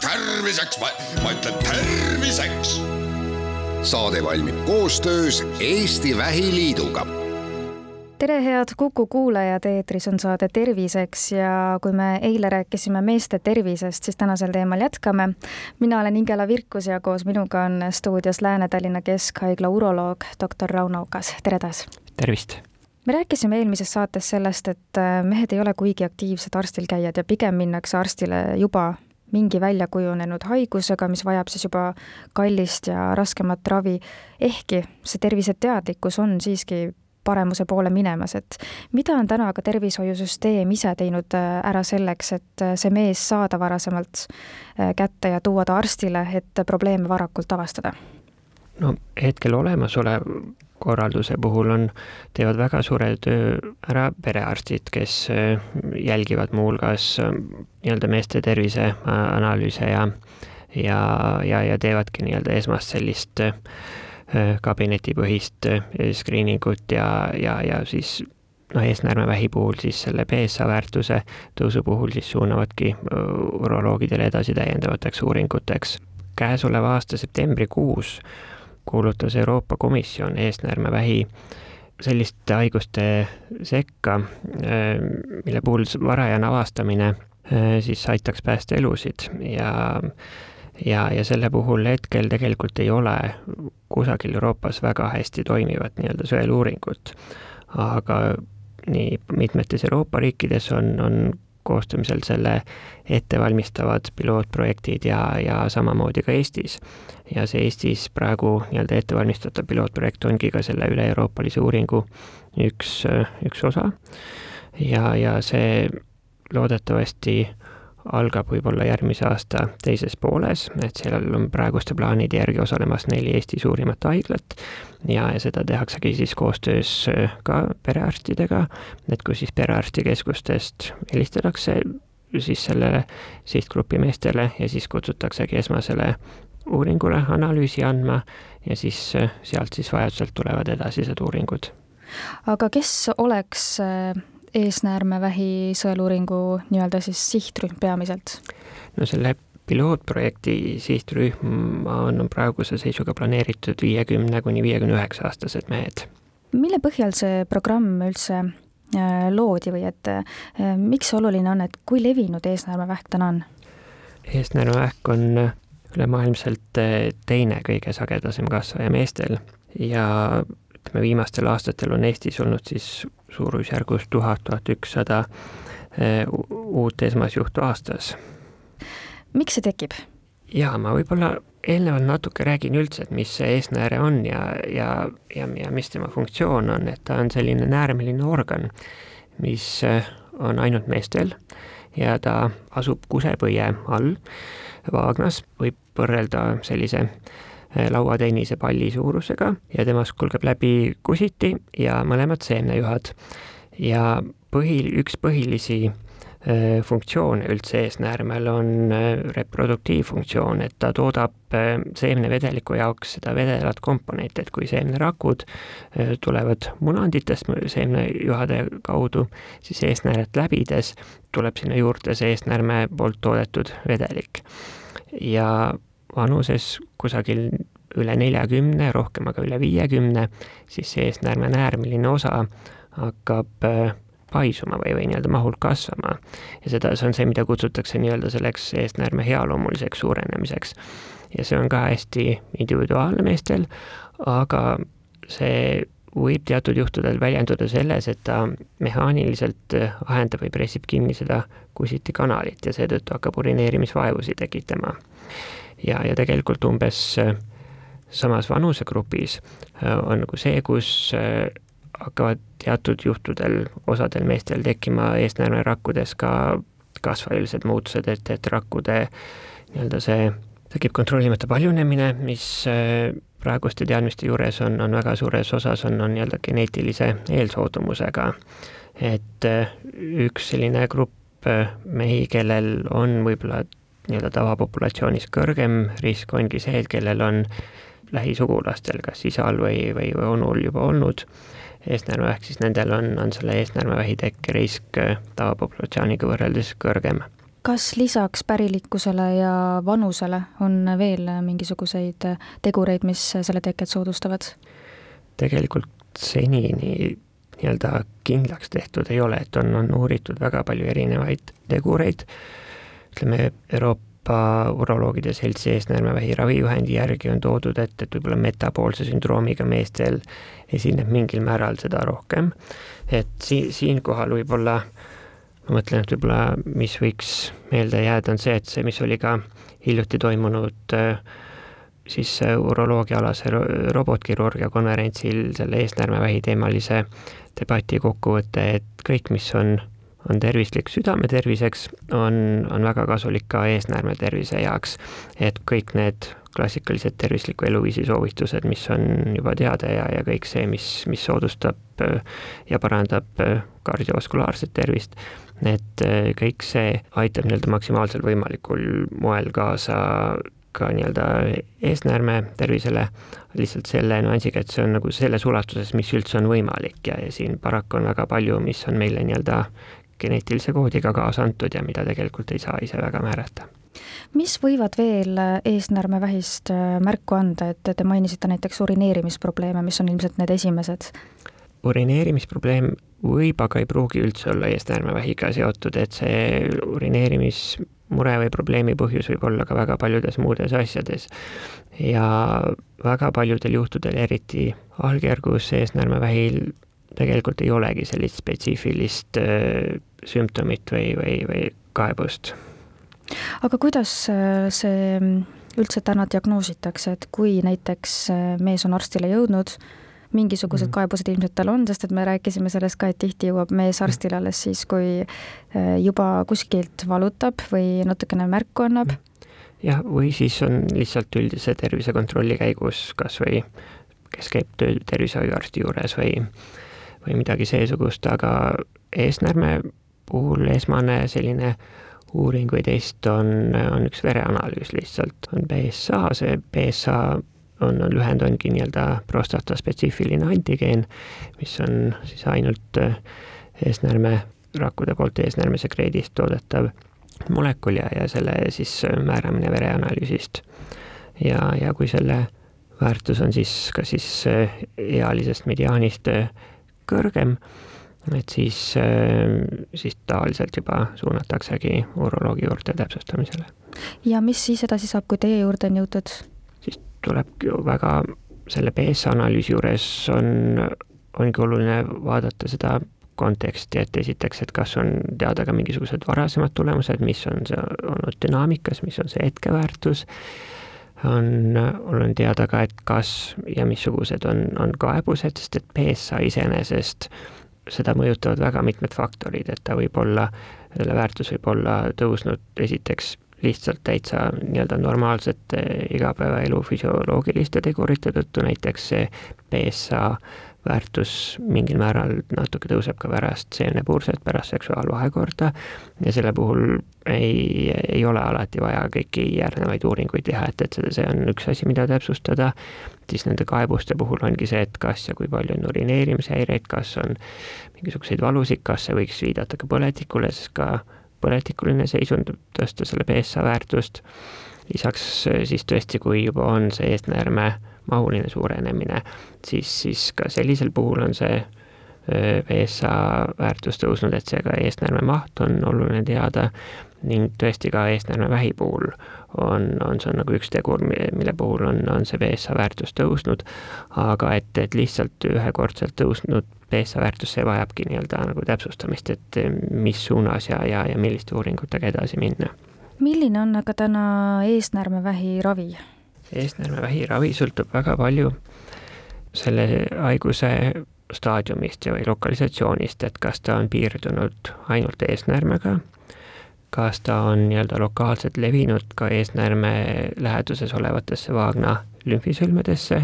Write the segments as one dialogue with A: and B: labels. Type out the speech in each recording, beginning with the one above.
A: terviseks, ma, ütlen terviseks.
B: saade valmib koostöös Eesti Vähiliiduga
C: tere, head Kuku kuulajad, eetris on saade Terviseks ja kui me eile rääkisime meeste tervisest, siis tänasel teemal jätkame. mina olen Ingela Virkus ja koos minuga on stuudios Lääne-Tallinna Keskhaigla uroloog doktor Rauno Okas, tere taas!
D: tervist!
C: Me rääkisime eelmises saates sellest, et äh, mehed ei ole kuigi aktiivsed arstil käijad ja pigem minnakse arstile juba mingi väljakujunenud haigusega, mis vajab siis juba kallist ja raskemat ravi, ehkki see terviseteadlikkus on siiski paremuse poole minemas, et mida on täna ka tervishoiusüsteem ise teinud äh, ära selleks, et äh, see mees saada varasemalt kätte ja tuua ta arstile, et probleeme varakult avastada?
D: No hetkel olemasolev korralduse puhul on, teevad väga suure töö ära perearstid, kes äh, jälgivad muuhulgas äh, nii-öelda meeste terviseanalüüse ja, ja, ja, ja teevadki nii-öelda esmast sellist äh, kabinetipõhist screening ut ja, ja, ja siis noh, eesnäärmevähi puhul siis selle BSA väärtuse tõusu puhul siis suunavadki uroloogidele edasi täiendavateks uuringuteks. käesoleva aasta septembrikuus kuulutas Euroopa Komisjon eesnäärmevähi selliste haiguste sekka, mille puhul varajane avastamine siis aitaks päästa elusid ja ja, ja selle puhul hetkel tegelikult ei ole kusagil Euroopas väga hästi toimivat nii-öelda sõeluuringut. aga nii mitmetes Euroopa riikides on, on koostamisel selle ettevalmistavad pilootprojektid ja, ja samamoodi ka Eestis. ja see Eestis praegu nii-öelda ettevalmistatav pilootprojekt ongi ka selle üle-euroopalise uuringu üks, üks osa. ja, ja see loodetavasti algab võib-olla järgmise aasta teises pooles, et seal on praeguste plaanide järgi osalemas neli Eesti suurimat haiglat ja, seda tehaksegi siis koostöös äh, ka perearstidega, et kui siis perearstikeskustest helistatakse siis sellele sihtgrupi meestele ja siis kutsutaksegi esmasele uuringule analüüsi andma ja siis äh, sealt siis vajadusel tulevad edasised uuringud.
C: aga kes oleks äh, eesnäärmevähi sõeluuringu nii-öelda siis sihtrühm peamiselt?
D: no selle pilootprojekti sihtrühm on praeguse seisuga planeeritud viiekümne kuni viiekümne üheksa aastased mehed.
C: mille põhjal see programm üldse äh, loodi või et äh, miks see oluline on, et kui levinud eesnäärmevähk täna on?
D: eesnäärmevähk on ülemaailmselt äh, teine kõige sagedasem kasvaja meestel ja ütleme, viimastel aastatel on Eestis olnud siis suurusjärgus tuhat, tuhat ükssada eh, uut esmasjuhtu aastas.
C: miks see tekib?
D: jaa, ma võib-olla eelnevalt natuke räägin üldse, et mis see eesnääre on ja, ja, ja, ja mis tema funktsioon on, et ta on selline näärmeline organ, mis eh, on ainult meestel ja ta asub kusepõie all, vaagnas, võib võrrelda sellise Eh, lauatennise palli suurusega ja temast kulgeb läbi kusiti ja mõlemad seemnejuhad. ja põhi, üks põhilisi eh, funktsioone üldse eesnäärmel on eh, reproduktiivfunktsioon, et ta toodab seemnevedeliku jaoks seda vedelat komponenti, et kui seemnerakud tulevad munanditest seemnejuhade kaudu, siis eesnääret läbides tuleb sinna juurde see eesnäärme poolt toodetud vedelik. ja vanuses kusagil üle neljakümne, rohkem aga üle viiekümne, siis see eesnäärme näärmeline osa hakkab äh, paisuma või, või nii-öelda mahult kasvama. ja seda, see on see, mida kutsutakse nii-öelda selleks eesnäärme healoomuliseks suurenemiseks. ja see on ka hästi individuaalne meestel, aga see võib teatud juhtudel väljenduda selles, et ta mehaaniliselt äh, ahendab või pressib kinni seda kusiti kanalit ja seetõttu hakkab urineerimisvaevusi tekitama ja, ja tegelikult umbes äh, samas vanusegrupis äh, on nagu see, kus äh, hakkavad teatud juhtudel osadel meestel tekkima eesnäärmerakkudes ka kasvailised muutused, et, et rakkude nii-öelda see tekib kontrollimata paljunemine, mis praeguste teadmiste juures on, on väga suures osas, on, on nii-öelda geneetilise eelsoodumusega. et üks selline grupp mehi, kellel on võib-olla nii-öelda tavapopulatsioonis kõrgem risk ongi see, et kellel on lähisugulastel, kas isal või, või, või onul juba olnud eesnäärmevähk, siis nendel on, on selle eesnäärmevähi tekkerisk tavapopulatsiooniga võrreldes kõrgem
C: kas lisaks pärilikkusele ja vanusele on veel mingisuguseid tegureid, mis selle teket soodustavad?
D: tegelikult senini nii-öelda kindlaks tehtud ei ole, et on, on uuritud väga palju erinevaid tegureid, ütleme Euroopa Uroloogide Seltsi eesnäärmevähi ravijuhendi järgi on toodud, et, et võib-olla metapoolse sündroomiga meestel esineb mingil määral seda rohkem, et si-, siinkohal võib-olla ma mõtlen, et võib-olla mis võiks meelde jääda, on see, et see, mis oli ka hiljuti toimunud äh, siis uroloogiaalase robotkirurgia konverentsil selle eesnäärmevähi teemalise debati kokkuvõte, et kõik, mis on, on tervislik südame terviseks, on, on väga kasulik ka eesnäärme tervise heaks. et kõik need klassikalised tervisliku eluviisi soovitused, mis on juba teada ja, ja kõik see, mis, mis soodustab ja parandab kardiovaskulaarset tervist, et kõik see aitab nii-öelda maksimaalsel võimalikul moel kaasa ka nii-öelda eesnäärme tervisele, lihtsalt selle nüansiga, et see on nagu selles ulatuses, mis üldse on võimalik ja, ja siin paraku on väga palju, mis on meile nii-öelda geneetilise koodiga kaasa antud ja mida tegelikult ei saa ise väga määrata
C: mis võivad veel eesnäärmevähist äh, märku anda, et te mainisite näiteks urineerimisprobleeme, mis on ilmselt need esimesed?
D: urineerimisprobleem võib, aga ei pruugi üldse olla eesnäärmevähiga seotud, et see urineerimis mure või probleemi põhjus võib olla ka väga paljudes muudes asjades. ja väga paljudel juhtudel, eriti algjärgus eesnäärmevähil, tegelikult ei olegi sellist spetsiifilist äh, sümptomit või, või, või kaebust.
C: aga kuidas äh, see üldse täna diagnoositakse, et kui näiteks äh, mees on arstile jõudnud, mingisugused mm. kaebused ilmselt tal on, sest et me rääkisime sellest ka, et tihti jõuab mees mhm. arstile alles siis, kui äh, juba kuskilt valutab või natukene märku annab.
D: Mhm. jah, või siis on lihtsalt üldise tervisekontrolli käigus kas või, kes käib tööl tervishoiuarsti juures või, või midagi seesugust, aga eesnäärme puhul esmane selline uuring või test on, on üks vereanalüüs lihtsalt, on BSA, see BSA on, on lühend ongi nii-öelda prostata spetsiifiline antigeen, mis on siis ainult äh, eesnäärme, rakkude poolt eesnäärme sekreedist toodetav molekul ja, ja selle siis äh, määramine vereanalüüsist. ja, ja kui selle väärtus on siis ka siis äh, ealisest mediaanist kõrgem, et siis, siis tavaliselt juba suunataksegi uroloogi juurde täpsustamisele.
C: ja mis siis edasi saab, kui teie juurde on jõutud?
D: tuleb ju väga, selle BSA analüüsi juures on, ongi oluline vaadata seda konteksti, et esiteks, et kas on teada ka mingisugused varasemad tulemused, mis on see olnud dünaamikas, mis on see hetkeväärtus, on oluline teada ka, et kas ja missugused on, on kaebused, sest et BSA iseenesest, seda mõjutavad väga mitmed faktorid, et ta võib olla, selle väärtus võib olla tõusnud esiteks lihtsalt täitsa nii-öelda normaalsete igapäevaelu füsioloogiliste tegurite tõttu, näiteks see BSA väärtus mingil määral natuke tõuseb ka pärast seenepurset, pärast seksuaalvahekorda ja selle puhul ei, ei ole alati vaja kõiki järgnevaid uuringuid teha, et, et see, on üks asi, mida täpsustada, siis nende kaebuste puhul ongi see, et kas ja kui palju on urineerimishäireid, kas on mingisuguseid valusid, kas see võiks viidata ka põletikule, sest ka põletikuline seisund, tõsta selle BSA väärtust. lisaks siis tõesti, kui juba on see eesnäärme mahuline suurenemine, siis, siis ka sellisel puhul on see eh, väärtus tõusnud, et seega eesnäärme maht on oluline teada ning tõesti ka eesnäärmevähi puhul on, on see on nagu üks tegur, mille puhul on, on see BSA väärtus tõusnud, aga et, et lihtsalt ühekordselt tõusnud BSA väärtus, see vajabki nii-öelda nagu täpsustamist, et mis suunas ja, ja, ja milliste uuringutega edasi minna.
C: milline on aga täna eesnäärmevähi ravi?
D: Eesnäärmevähi ravi sõltub väga palju selle haiguse staadiumist või lokalisatsioonist, et kas ta on piirdunud ainult eesnäärmega, kas ta on nii-öelda lokaalselt levinud ka eesnäärme läheduses olevatesse vaagna lümfisõlmedesse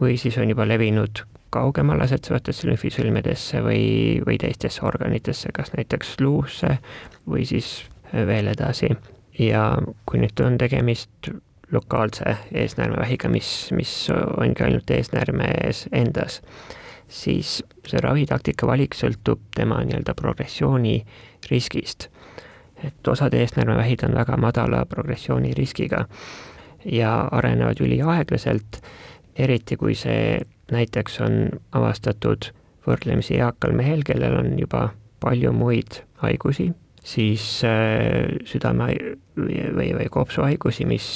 D: või siis on juba levinud kaugemale asetsevatesse lümfisõlmedesse või, või teistesse organitesse, kas näiteks luusse või siis veel edasi. ja kui nüüd on tegemist lokaalse eesnäärmevähiga, mis, mis ongi ainult eesnäärme ees endas, siis see ravitaktika valik sõltub tema nii-öelda progressiooni riskist. et osad eesnäärmevähid on väga madala progressiooni riskiga ja arenevad üliaeglaselt, eriti kui see näiteks on avastatud võrdlemisi eakal mehel, kellel on juba palju muid haigusi, siis äh, südame või, või, kopsuhaigusi, mis,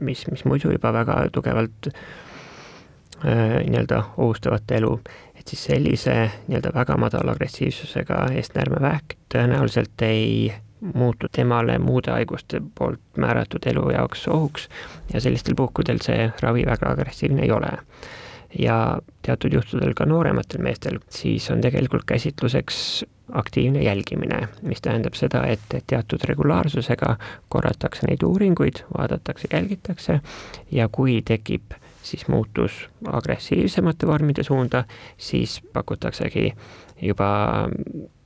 D: mis, mis muidu juba väga tugevalt äh, nii-öelda ohustavad elu, et siis sellise nii-öelda väga madala agressiivsusega eestnäärmevähk tõenäoliselt ei muutu temale muude haiguste poolt määratud elu jaoks ohuks ja sellistel puhkudel see ravi väga agressiivne ei ole. Ja teatud juhtudel ka noorematel meestel, siis on tegelikult käsitluseks aktiivne jälgimine, mis tähendab seda, et, teatud regulaarsusega korratakse neid uuringuid, vaadatakse, jälgitakse ja kui tekib siis muutus agressiivsemate vormide suunda, siis pakutaksegi juba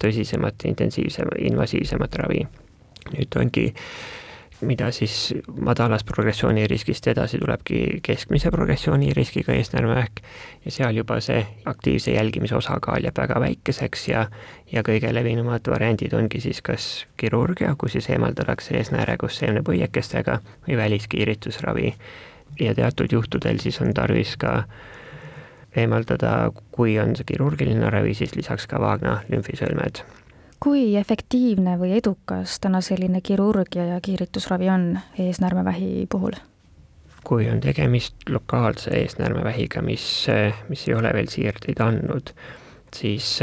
D: tõsisemat, intensiivsem, invasiivsemat ravi. nüüd ongi äh, mida siis madalast progressiooniriskist edasi tulebki keskmise progressiooniriskiga eesnäärmevähk ja seal juba see aktiivse jälgimise osakaal jääb väga väikeseks ja ja kõige levinumad variandid ongi siis kas kirurgia, kus siis eemaldatakse eesnääre koos seemnepõiekestega või väliskiiritusravi. ja teatud juhtudel siis on tarvis ka eemaldada, kui on see kirurgiline ravi, siis lisaks ka vaagna lümfisõlmed
C: kui efektiivne või edukas täna selline kirurgia ja kiiritusravi on eesnäärmevähi puhul?
D: kui on tegemist lokaalse eesnäärmevähiga, mis, mis ei ole veel siirdeid andnud, siis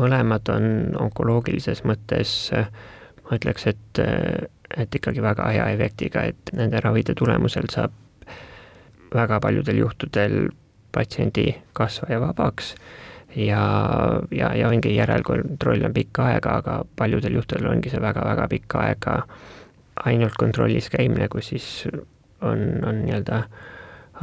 D: mõlemad on onkoloogilises mõttes, ma ütleks, et, et ikkagi väga hea efektiga, et nende ravide tulemusel saab väga paljudel juhtudel patsiendi kasvaja vabaks ja, ja, ja ongi järelkontroll on pikka aega, aga paljudel juhtudel ongi see väga-väga pikka aega ainult kontrollis käimine, kus siis on, on nii-öelda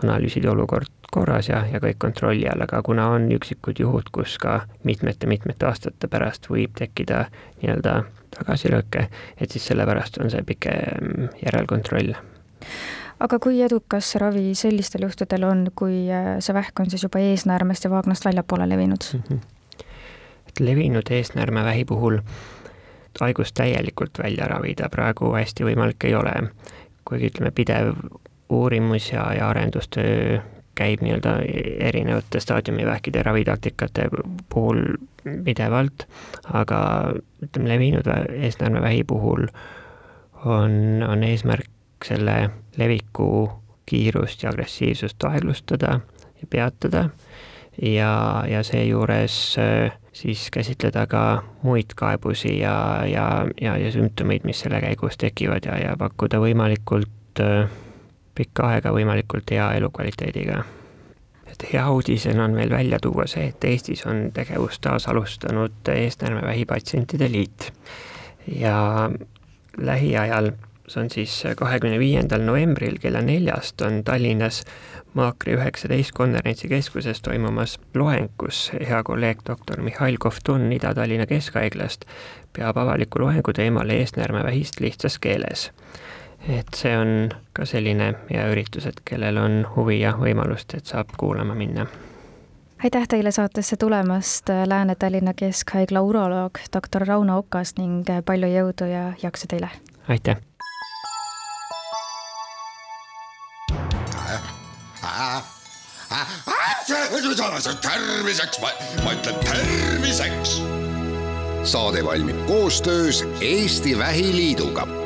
D: analüüside olukord korras ja, ja kõik kontrolli all, aga kuna on üksikud juhud, kus ka mitmete-mitmete aastate pärast võib tekkida nii-öelda tagasilööke, et siis sellepärast on see pikem järelkontroll
C: aga kui edukas ravi sellistel juhtudel on, kui äh, see vähk on siis juba eesnäärmest ja vaagnast väljapoole levinud mm? -hmm.
D: et levinud eesnäärmevähi puhul haigust täielikult välja ravida praegu hästi võimalik ei ole. kuigi ütleme, pidev uurimus ja, ja arendustöö käib nii-öelda erinevate staadiumivähkide ravitaktikate puhul pidevalt, aga ütleme, levinud eesnäärmevähi puhul on, on eesmärk selle leviku kiirust ja agressiivsust aeglustada ja peatada ja, ja seejuures äh, siis käsitleda ka muid kaebusi ja, ja, ja, ja sümptomeid, mis selle käigus tekivad ja, ja pakkuda võimalikult äh, pikka aega võimalikult hea elukvaliteediga. et hea uudisena on veel välja tuua see, et Eestis on tegevust taas alustanud eesnäärmevähi patsientide liit ja lähiajal see on siis kahekümne viiendal novembril kella neljast on Tallinnas Maakri üheksateist konverentsikeskuses toimumas loeng, kus hea kolleeg doktor Mihhail Kovtun Ida-Tallinna Keskhaiglast peab avaliku loengu teemal eesnäärmevähist lihtsas keeles. et see on ka selline hea üritus, et kellel on huvi ja võimalust, et saab kuulama minna
C: aitäh teile saatesse tulemast, Lääne-Tallinna Keskhaigla uroloog doktor Rauno Okas ning palju jõudu ja jaksu teile!
D: aitäh!
A: Terviseks, ma, ütlen terviseks.
B: saade valmib koostöös Eesti Vähiliiduga